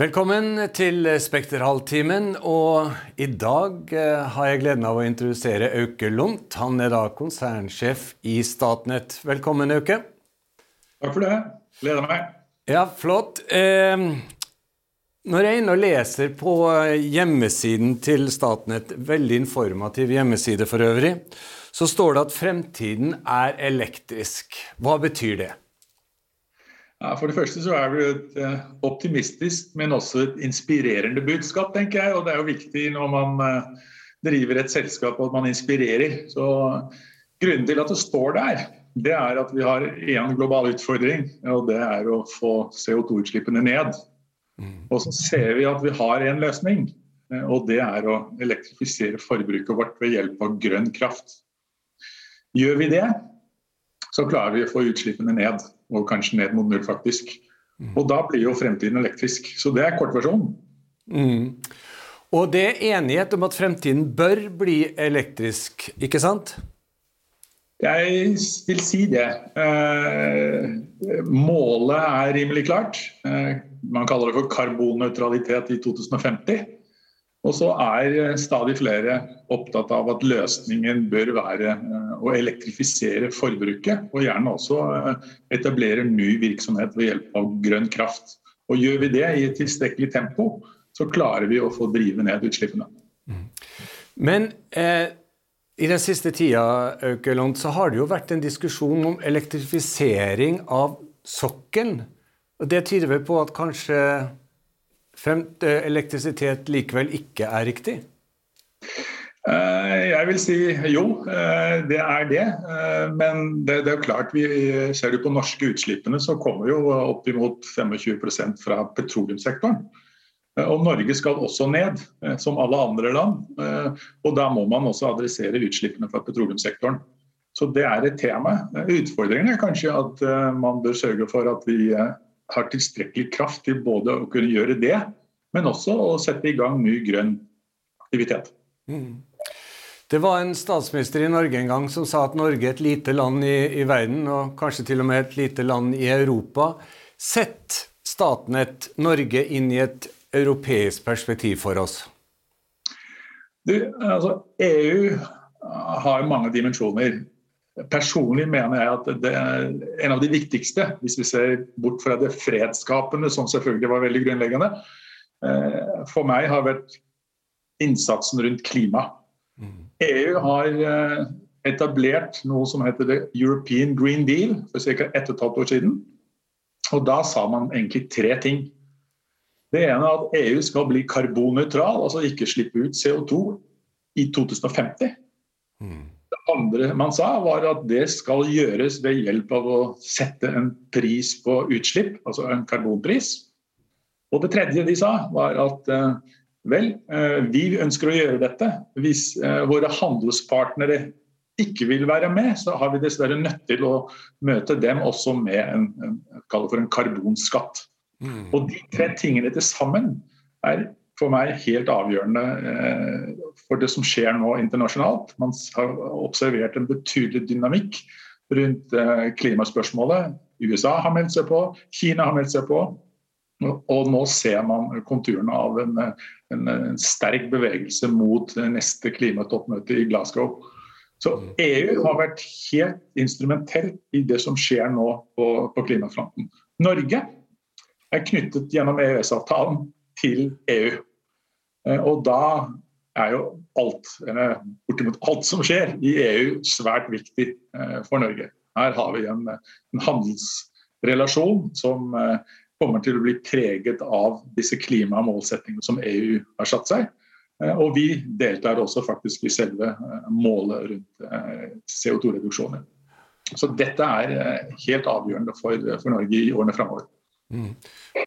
Velkommen til Spekterhalvtimen. Og i dag eh, har jeg gleden av å introdusere Auke Lundt. Han er da konsernsjef i Statnett. Velkommen, Auke. Takk for det. Gleder meg. Ja, flott. Eh, når jeg er inne og leser på hjemmesiden til Statnett, veldig informativ hjemmeside for øvrig, så står det at fremtiden er elektrisk. Hva betyr det? Ja, for det første så er det et eh, optimistisk, men også et inspirerende budskap, tenker jeg. Og det er jo viktig når man eh, driver et selskap at man inspirerer. Så Grunnen til at det står der, det er at vi har én global utfordring, og det er å få CO2-utslippene ned. Mm. Og så ser vi at vi har en løsning, eh, og det er å elektrifisere forbruket vårt ved hjelp av grønn kraft. Gjør vi det, så klarer vi å få utslippene ned og kanskje ned mot null, faktisk. Mm. Og da blir jo fremtiden elektrisk. Så det er kortversjonen. Mm. Og det er enighet om at fremtiden bør bli elektrisk, ikke sant? Jeg vil si det. Eh, målet er rimelig klart. Eh, man kaller det for karbonnøytralitet i 2050. Og så er eh, stadig flere opptatt av at løsningen bør være eh, å elektrifisere forbruket, og gjerne også eh, etablere ny virksomhet ved hjelp av grønn kraft. Og Gjør vi det i et tilstrekkelig tempo, så klarer vi å få drive ned utslippene. Mm. Men eh, i den siste tida Aukeland, så har det jo vært en diskusjon om elektrifisering av sokkelen. Og Det tyder vel på at kanskje fremt elektrisitet likevel ikke er riktig? Eh, jeg vil si jo, eh, det er det. Eh, men det, det er klart, vi ser du på norske utslippene, så kommer jo oppimot 25% fra petroleumssektoren. Og Norge skal også ned, som alle andre land. Og da må man også adressere utslippene fra petroleumssektoren. Så det er et tema. Utfordringen er kanskje at man bør sørge for at vi har tilstrekkelig kraft til både å kunne gjøre det, men også å sette i gang ny grønn aktivitet. Mm. Det var en statsminister i Norge en gang som sa at Norge er et lite land i, i verden, og kanskje til og med et lite land i Europa. Sett Statnett Norge inn i et europeisk perspektiv for oss? Du, altså, EU har mange dimensjoner. Personlig mener jeg at det er en av de viktigste, hvis vi ser bort fra det fredsskapende, som selvfølgelig var veldig grunnleggende, eh, for meg har vært innsatsen rundt klima. Mm. EU har eh, etablert noe som heter The European Green Deal for ca. ett og et halvt år siden. Og da sa man egentlig tre ting. Det ene er at EU skal bli karbonnøytral, altså ikke slippe ut CO2 i 2050. Mm andre man sa, var at det skal gjøres ved hjelp av å sette en pris på utslipp, altså en karbonpris. Og det tredje de sa, var at eh, vel, eh, vi ønsker å gjøre dette. Hvis eh, våre handelspartnere ikke vil være med, så har vi dessverre nødt til å møte dem også med en, en, en karbonskatt. Mm. Og de tre tingene til sammen er for meg helt avgjørende eh, for det som skjer nå internasjonalt. Man har observert en betydelig dynamikk rundt eh, klimaspørsmålet. USA har meldt seg på, Kina har meldt seg på. Og nå ser man konturene av en, en, en sterk bevegelse mot neste klimatoppmøte i Glasgow. Så EU har vært helt instrumentell i det som skjer nå på, på klimafronten. Norge er knyttet gjennom EØS-avtalen til EU. Eh, og da er jo alt, eller bortimot alt som skjer i EU svært viktig eh, for Norge. Her har vi en, en handelsrelasjon som eh, kommer til å bli preget av disse klimamålsettingene som EU har satt seg. Og vi deltar også faktisk i selve målet rundt CO2-reduksjoner. Så dette er helt avgjørende for, for Norge i årene framover.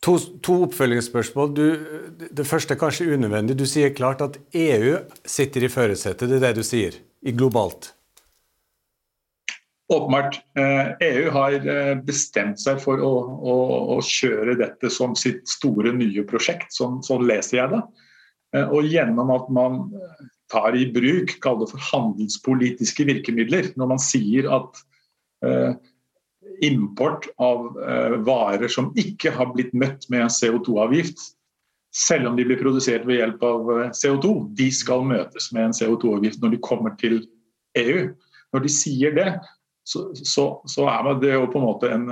To, to, oppfølgingsspørsmål. Du, det første er kanskje unødvendig. Du sier klart at EU sitter i førersetet. Det er det du sier, i globalt? Åpenbart. EU eh, e har eh, bestemt seg for å, å, å, kjøre dette som sitt store, nye prosjekt. Sånn, sånn leser jeg det. Eh, og gjennom at man tar i bruk, kall det for handelspolitiske virkemidler, når man sier at import av eh, varer som ikke har blitt møtt med en CO2-avgift, selv om de blir produsert ved hjelp av CO2, de skal møtes med en CO2-avgift når de kommer til EU. Når de sier det, så, så, så er det jo på en måte en,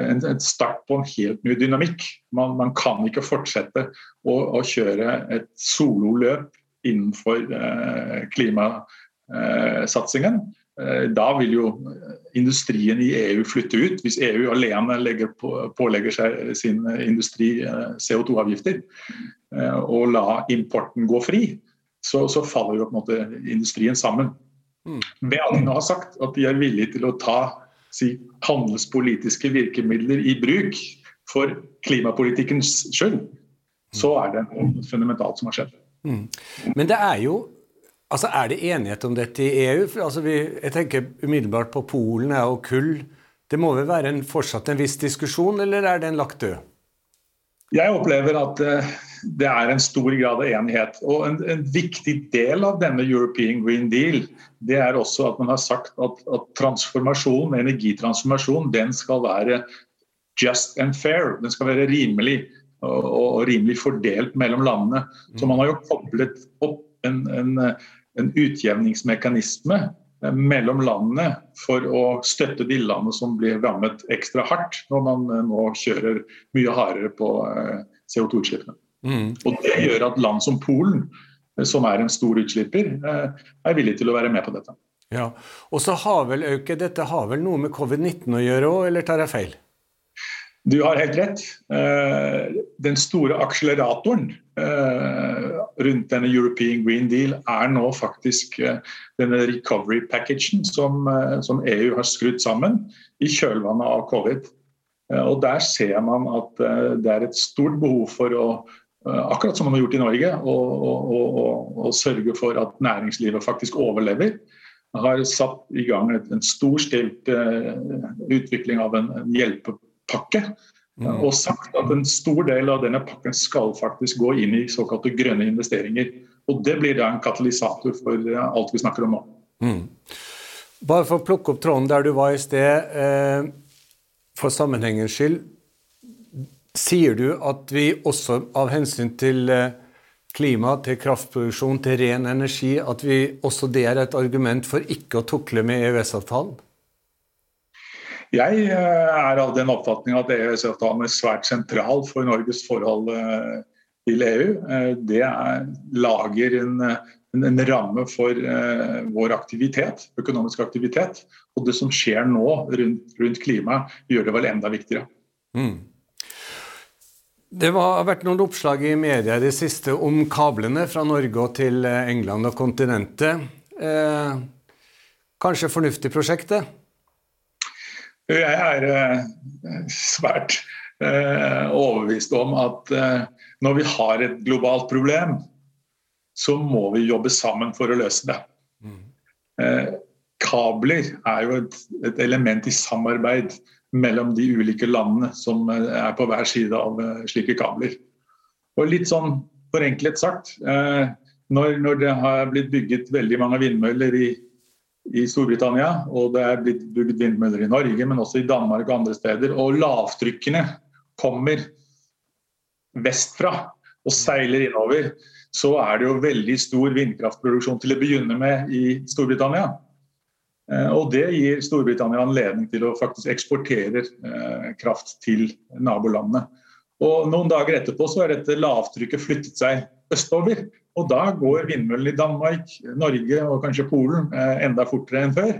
en, en, start på en helt ny dynamikk. Man, man kan ikke fortsette å, å kjøre et sololøp innenfor eh, klimasatsingen. Eh, da vil jo industrien i EU flytte ut, hvis EU alene legger på, pålegger seg sin industri eh, CO2-avgifter eh, og la importen gå fri. Så, så faller jo på en måte industrien sammen. Mm. Har sagt at de er villige til å ta si, handelspolitiske virkemidler i bruk for klimapolitikkens skyld. Så er det noe fundamentalt som har skjedd. Mm. Men det er jo Altså, Er det enighet om dette i EU? Altså, vi, jeg tenker umiddelbart på Polen og kull. Det må vel være en, fortsatt en viss diskusjon, eller er den lagt død? Jeg opplever at uh, det er en stor grad av enighet. Og en, en, viktig del av denne European Green Deal det er også at man har sagt at, at transformasjon, energitransformasjon den skal være just and fair. Den skal være rimelig og, og rimelig fordelt mellom landene. Så man har jo koblet opp en, en, en utjevningsmekanisme mellom landene for å støtte de landene som blir rammet ekstra hardt når man nå kjører mye hardere på eh, CO2-utslippene. Mm. Og Det gjør at land som Polen, eh, som er en stor utslipper, eh, er villig til å være med på dette. Ja, Og så har vel Auke, dette har vel noe med covid-19 å gjøre òg, eller tar jeg feil? Du har helt rett. Den store akseleratoren rundt denne European Green Deal er nå faktisk denne recovery packagen som, som EU har skrudd sammen i kjølvannet av covid. Og Der ser man at det er et stort behov for å Eh, akkurat som man har gjort i Norge, å sørge for at næringslivet faktisk overlever. Har satt i gang en storstilt utvikling av en hjelpepakke. Og sagt at en stor del av denne pakken skal faktisk gå inn i såkalte grønne investeringer. Og Det blir da en katalysator for uh, alt vi snakker om nå. Mm. Bare for å plukke opp tråden der du var i sted, eh, for sammenhengens skyld. Sier du at vi også av hensyn til eh, klima, til kraftproduksjon, til ren energi, at vi også det er et argument for ikke å tukle med EØS-avtalen? Jeg eh, er av den oppfatning at EØS-avtalen er svært sentral for Norges forhold eh, til EU. Det er, lager en, en, ramme for vår aktivitet, økonomisk aktivitet. Og det som skjer nå rundt, rundt klima, gjør det vel enda viktigere. Mm. Det har vært noen oppslag i media i det siste om kablene fra Norge til eh, England og kontinentet. Eh, kanskje fornuftig prosjekt, det? Jeg er eh, svært eh, overbevist om at eh, når vi har et globalt problem, så må vi jobbe sammen for å løse det. Mm. Kabler er jo et, element i samarbeid mellom de ulike landene som er på hver side av slike kabler. Og litt sånn forenklet sagt, når det har blitt bygget veldig mange vindmøller i, i, Storbritannia, og det er blitt bygd vindmøller i Norge, men også i Danmark og andre steder, og lavtrykkene kommer vestfra og seiler innover, så er det jo veldig stor vindkraftproduksjon til å begynne med i Storbritannia. Eh, og Det gir Storbritannia anledning til å faktisk eksportere eh, kraft til nabolandene. Og Noen dager etterpå så er dette lavtrykket flyttet seg østover. Og Da går vindmøllene i Danmark, Norge og kanskje Polen eh, enda fortere enn før.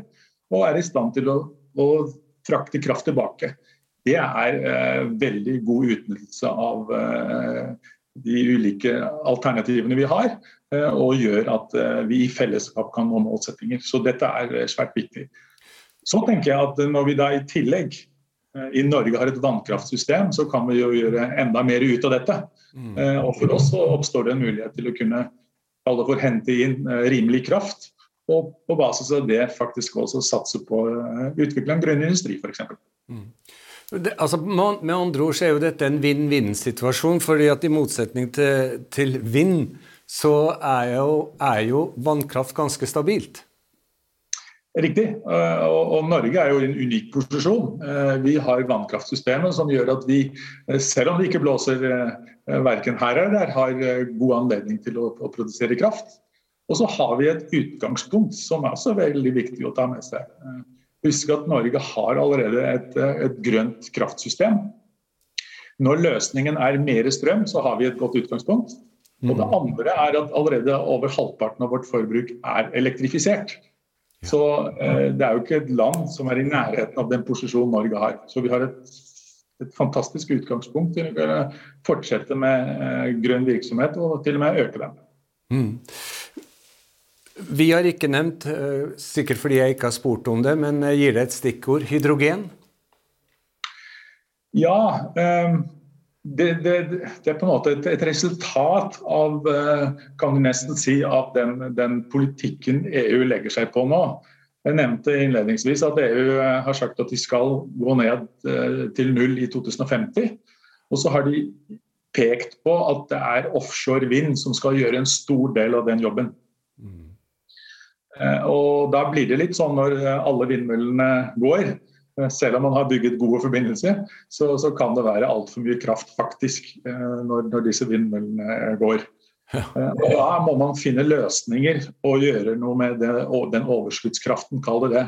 Og er i stand til å, å frakte kraft tilbake. Det er eh, veldig god utnyttelse av eh, de ulike alternativene vi har. Eh, og gjør at eh, vi i fellesskap kan nå målsettinger. Så dette er eh, svært viktig. Så tenker jeg at når vi da i tillegg i Norge har et vannkraftsystem, så kan vi jo gjøre enda mer ut av dette. Mm. Og for oss så oppstår det en mulighet til å kunne får hente inn rimelig kraft. Og på basis av det faktisk også satse på å utvikle en grønn industri, f.eks. Mm. altså, med andre ord så er jo dette en vinn-vinn-situasjon. fordi at i motsetning til, til vind så er jo, er jo vannkraft ganske stabilt. Riktig. Eh, og, Norge er jo i en unik posisjon. Eh, vi har vannkraftsystemet som gjør at vi, eh, selv om det ikke blåser verken her eller der, har god anledning til å, å produsere kraft. Og så har vi et utgangspunkt som er også veldig viktig å ta med seg. Husk at Norge har allerede et, et grønt kraftsystem. Når løsningen er mer strøm, så har vi et godt utgangspunkt. Og det mm. andre er at allerede over halvparten av vårt forbruk er elektrifisert. Så eh, det er jo ikke et land som er i nærheten av den posisjonen Norge har. Så vi har et, et fantastisk utgangspunkt til å fortsette med eh, grønn virksomhet og til og med øke den. Mm. Vi har ikke nevnt, eh, sikkert fordi jeg ikke har spurt om det, men gir det et stikkord hydrogen? Ja. Um det, det, det, er på en måte et, et, resultat av eh, kan du nesten si, at den, den, politikken EU legger seg på nå. Jeg nevnte innledningsvis at EU eh, har sagt at de skal gå ned eh, til null i 2050. Og så har de pekt på at det er offshore vind som skal gjøre en stor del av den jobben. Mm. Og Da blir det litt sånn når alle vindmøllene går, selv om man har bygget gode forbindelser, så, så kan det være altfor mye kraft faktisk eh, når, når disse vindmøllene går. Eh, og Da må man finne løsninger og gjøre noe med det, den overskuddskraften, kall det det.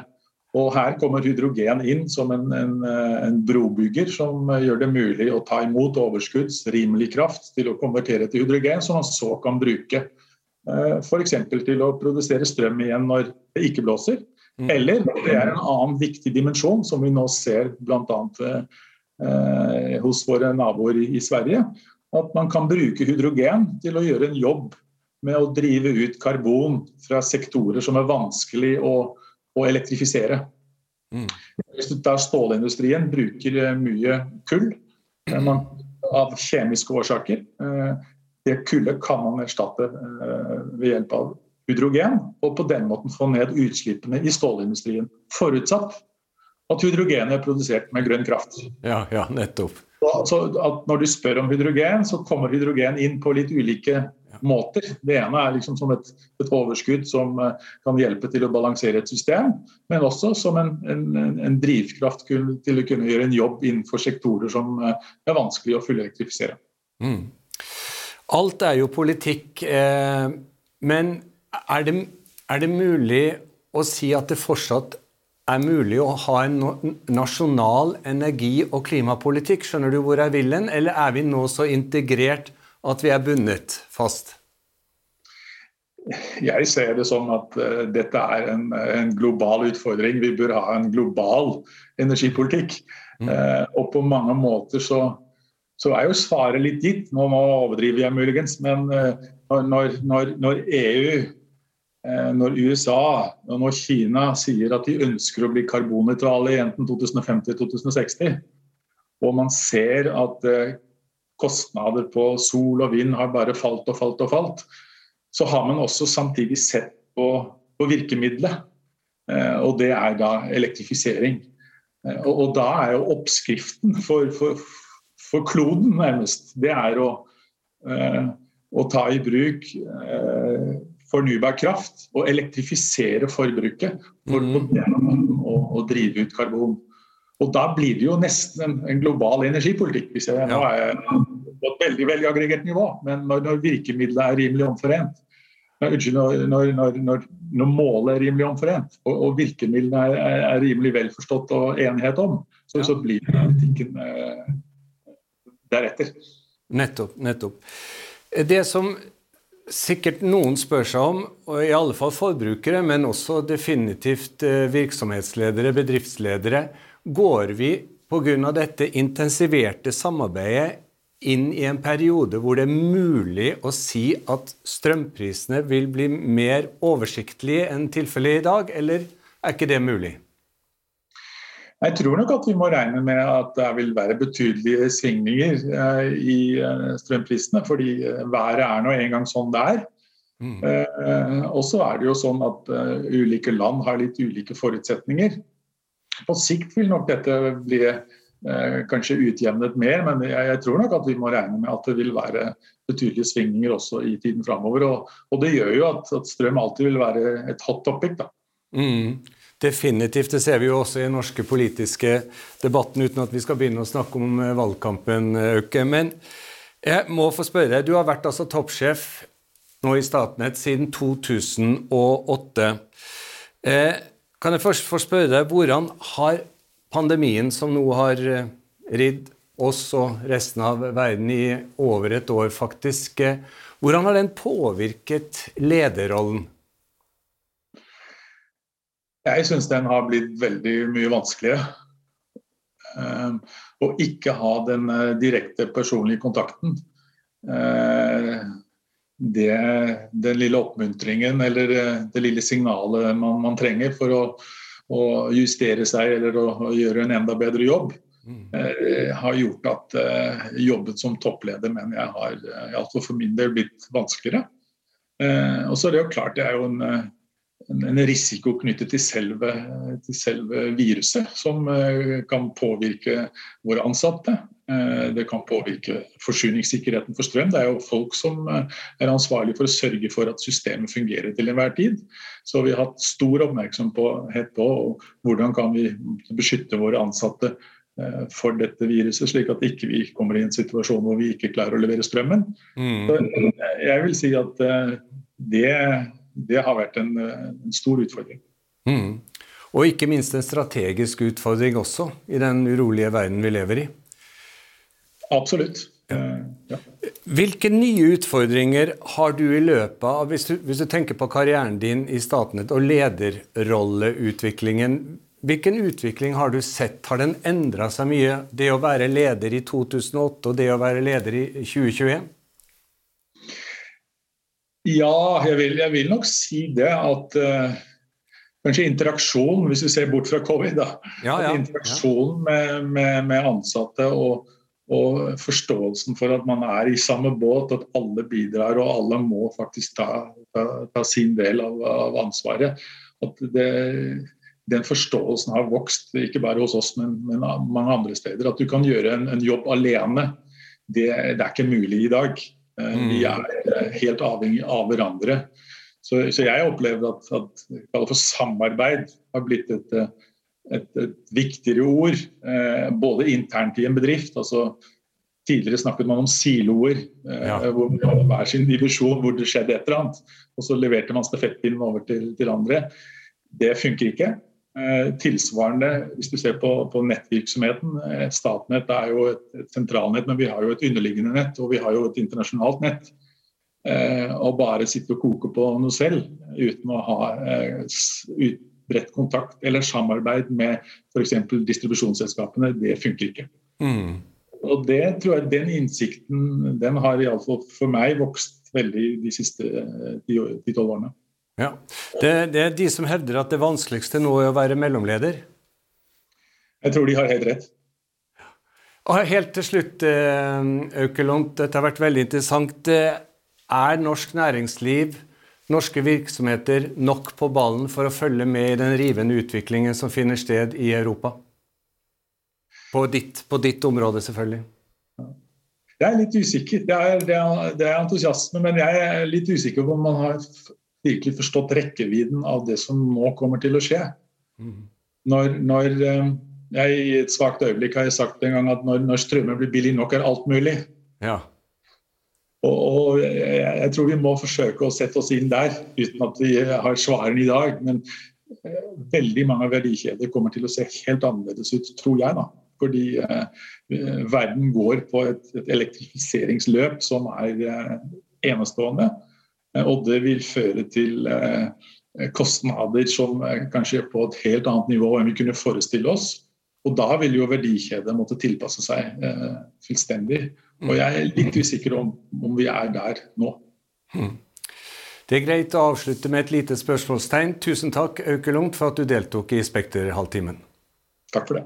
Og Her kommer hydrogen inn som en, en, en, brobygger som gjør det mulig å ta imot overskudds rimelig kraft til å konvertere til hydrogen, som man så kan bruke eh, f.eks. til å produsere strøm igjen når det ikke blåser. Mm. Eller det er en annen viktig dimensjon som vi nå ser bl.a. Eh, hos våre naboer i, i, Sverige. At man kan bruke hydrogen til å gjøre en jobb med å drive ut karbon fra sektorer som er vanskelig å, å elektrifisere. Mm. Der stålindustrien bruker eh, mye kull eh, man, av kjemiske årsaker. Eh, det kullet kan man erstatte ved hjelp av hydrogen, og på den måten få ned utslippene i stålindustrien. Forutsatt at hydrogenet er produsert med grønn kraft. Ja, ja, nettopp. Så når du spør om hydrogen, så kommer hydrogen inn på litt ulike måter. Det ene er liksom som et, et, overskudd som uh, kan hjelpe til å balansere et system, men også som en, en, en drivkraft til å kunne gjøre en jobb innenfor sektorer som uh, er vanskelig å fullelektrifisere. Mm. Alt er jo politikk, eh, men er det, er det mulig å si at det fortsatt er mulig å ha en nasjonal energi- og klimapolitikk? Skjønner du hvor jeg vil hen? Eller er vi nå så integrert at vi er bundet fast? Jeg ser det som at uh, dette er en, en, global utfordring. Vi bør ha en global energipolitikk. Mm. Uh, og på mange måter så, så, er jo svaret litt gitt. Nå, nå overdriver jeg muligens, men uh, når, når, når EU når USA og når Kina sier at de ønsker å bli karbonnøytrale i enten 2050-2060, og man ser at eh, kostnader på sol og vind har bare falt og falt og falt, så har man også samtidig sett på, på virkemidlet. Eh, og det er da elektrifisering. Og, og da er jo oppskriften for, for, for kloden, nærmest, det er å, å ta i bruk fornybar kraft og elektrifisere forbruket for mm. å, å, drive ut karbon. Og Da blir det jo nesten en, en global energipolitikk. hvis jeg, Nå er på et veldig veldig aggregert nivå, men når, når virkemidlet er rimelig omforent, når, når, når, når, målet er rimelig omforent og, og virkemidlene er, er, er, rimelig vel forstått og enighet om, så, ja. så blir politikken eh, deretter. Nettopp. nettopp. Det som sikkert noen spør seg om, og i alle fall forbrukere, men også definitivt eh, virksomhetsledere, bedriftsledere, går vi pga. dette intensiverte samarbeidet inn i en periode hvor det er mulig å si at strømprisene vil bli mer oversiktlige enn tilfellet i dag, eller er ikke det mulig? Jeg tror nok at vi må regne med at det vil være betydelige svingninger eh, i eh, strømprisene. Fordi eh, været er nå engang sånn det er. Mm. Og så er det jo sånn at ulike land har litt ulike forutsetninger. På sikt vil nok dette bli kanskje utjevnet mer, men jeg, tror nok at vi må regne med at det vil være betydelige svingninger også i tiden framover. Og, og, det gjør jo at, at, strøm alltid vil være et hot topic. da. Mm. Definitivt. Det ser vi jo også i den norske politiske debatten, uten at vi skal begynne å snakke om eh, valgkampen, Auke. Men jeg må få spørre, deg. du har vært altså toppsjef nå i Statnett siden 2008. Eh, kan jeg først få spørre deg, hvordan har pandemien som nå har eh, ridd oss og resten av verden i over et år, faktisk, eh, hvordan har den påvirket lederrollen? Jeg syns den har blitt veldig mye vanskeligere. Um, å ikke ha den uh, direkte personlige kontakten. Uh, det, den lille oppmuntringen eller uh, det lille signalet man, man trenger for å, å, justere seg eller å, å, gjøre en enda bedre jobb, mm. har gjort at jobben som toppleder mener jeg har iallfall for min del blitt vanskeligere. og så er det jo klart, det er jo en en risiko knyttet til selve, til selve, viruset, som eh, kan påvirke våre ansatte. Eh, det kan påvirke forsyningssikkerheten for strøm. Det er jo folk som eh, er ansvarlig for å sørge for at systemet fungerer til enhver tid. Så vi har hatt stor oppmerksomhet på hvordan kan vi beskytte våre ansatte for dette viruset, slik at ikke vi ikke kommer i en situasjon hvor vi ikke klarer å levere strømmen. Mm. jeg vil si at det det har vært en, en stor utfordring. Mm. Og ikke minst en strategisk utfordring også, i den urolige verden vi lever i. Absolutt. Ja. Ja. Hvilke nye utfordringer har du i løpet av hvis du, hvis du tenker på karrieren din i Statnett og lederrolleutviklingen, hvilken utvikling har du sett? Har den endra seg mye, det å være leder i 2008 og det å være leder i 2021? Ja, jeg vil, jeg vil, nok si det at uh, kanskje interaksjon, hvis vi ser bort fra covid, da. Ja, ja, interaksjon. Med, med, med, ansatte og, og, forståelsen for at man er i samme båt, at alle bidrar og alle må faktisk ta, ta, ta sin del av, av ansvaret. At det, den forståelsen har vokst, ikke bare hos oss, men, men mange andre steder. At du kan gjøre en, en jobb alene, det, det er ikke mulig i dag. Eh, mm. Vi er eh, helt avhengig av hverandre. Så, så jeg opplever at, at for samarbeid har blitt et, eh, et, et viktigere ord. Både internt i en bedrift. altså Tidligere snakket man om siloer, ja. hvor hver sin divisjon hvor det skjedde et eller annet. Og så leverte man stafettpinnen over til, til andre. Det funker ikke. Eh, tilsvarende, hvis du ser på, på nettvirksomheten eh, Statnett er jo et, et, sentralnett, men vi har jo et underliggende nett og vi har jo et internasjonalt nett. Eh, og bare sitte og koke på noe selv uten å ha eh, bredt kontakt eller samarbeid med f.eks. distribusjonsselskapene, det funker ikke. Mm. Og det tror jeg Den innsikten den har iallfall for meg vokst veldig de siste eh, ti-tolv årene. Ja. Det, det, er de som hevder at det vanskeligste nå er å være mellomleder? Jeg tror de har helt rett. Og helt til slutt, eh, Aukelont, dette har vært veldig interessant. Er norsk næringsliv, norske virksomheter, nok på ballen for å følge med i den rivende utviklingen som finner sted i Europa? På ditt, på ditt område, selvfølgelig. Jeg er litt usikker. Det er, det, er, det er, entusiasme, men jeg er litt usikker på om man har virkelig forstått rekkevidden av det som nå kommer til å skje. Mm. Når, når, eh, jeg I et svakt øyeblikk har jeg sagt en gang at når, når strømmen blir billig nok, er alt mulig. Ja. Og, og jeg, jeg, tror vi må forsøke å sette oss inn der, uten at vi har svarene i dag. Men eh, veldig mange verdikjeder kommer til å se helt annerledes ut, tror jeg. da. Fordi eh, verden går på et, et elektrifiseringsløp som er eh, enestående. Eh, og det vil føre til eh, kostnader som er kanskje er på et helt annet nivå enn vi kunne forestille oss. Og da vil jo verdikjedet måtte tilpasse seg eh, fullstendig. Og jeg er litt usikker om, om vi er der nå. Hmm. Det er greit å avslutte med et lite spørsmålstegn. Tusen takk, Auke Lungt, for at du deltok i Spekter-halvtimen. Takk for det.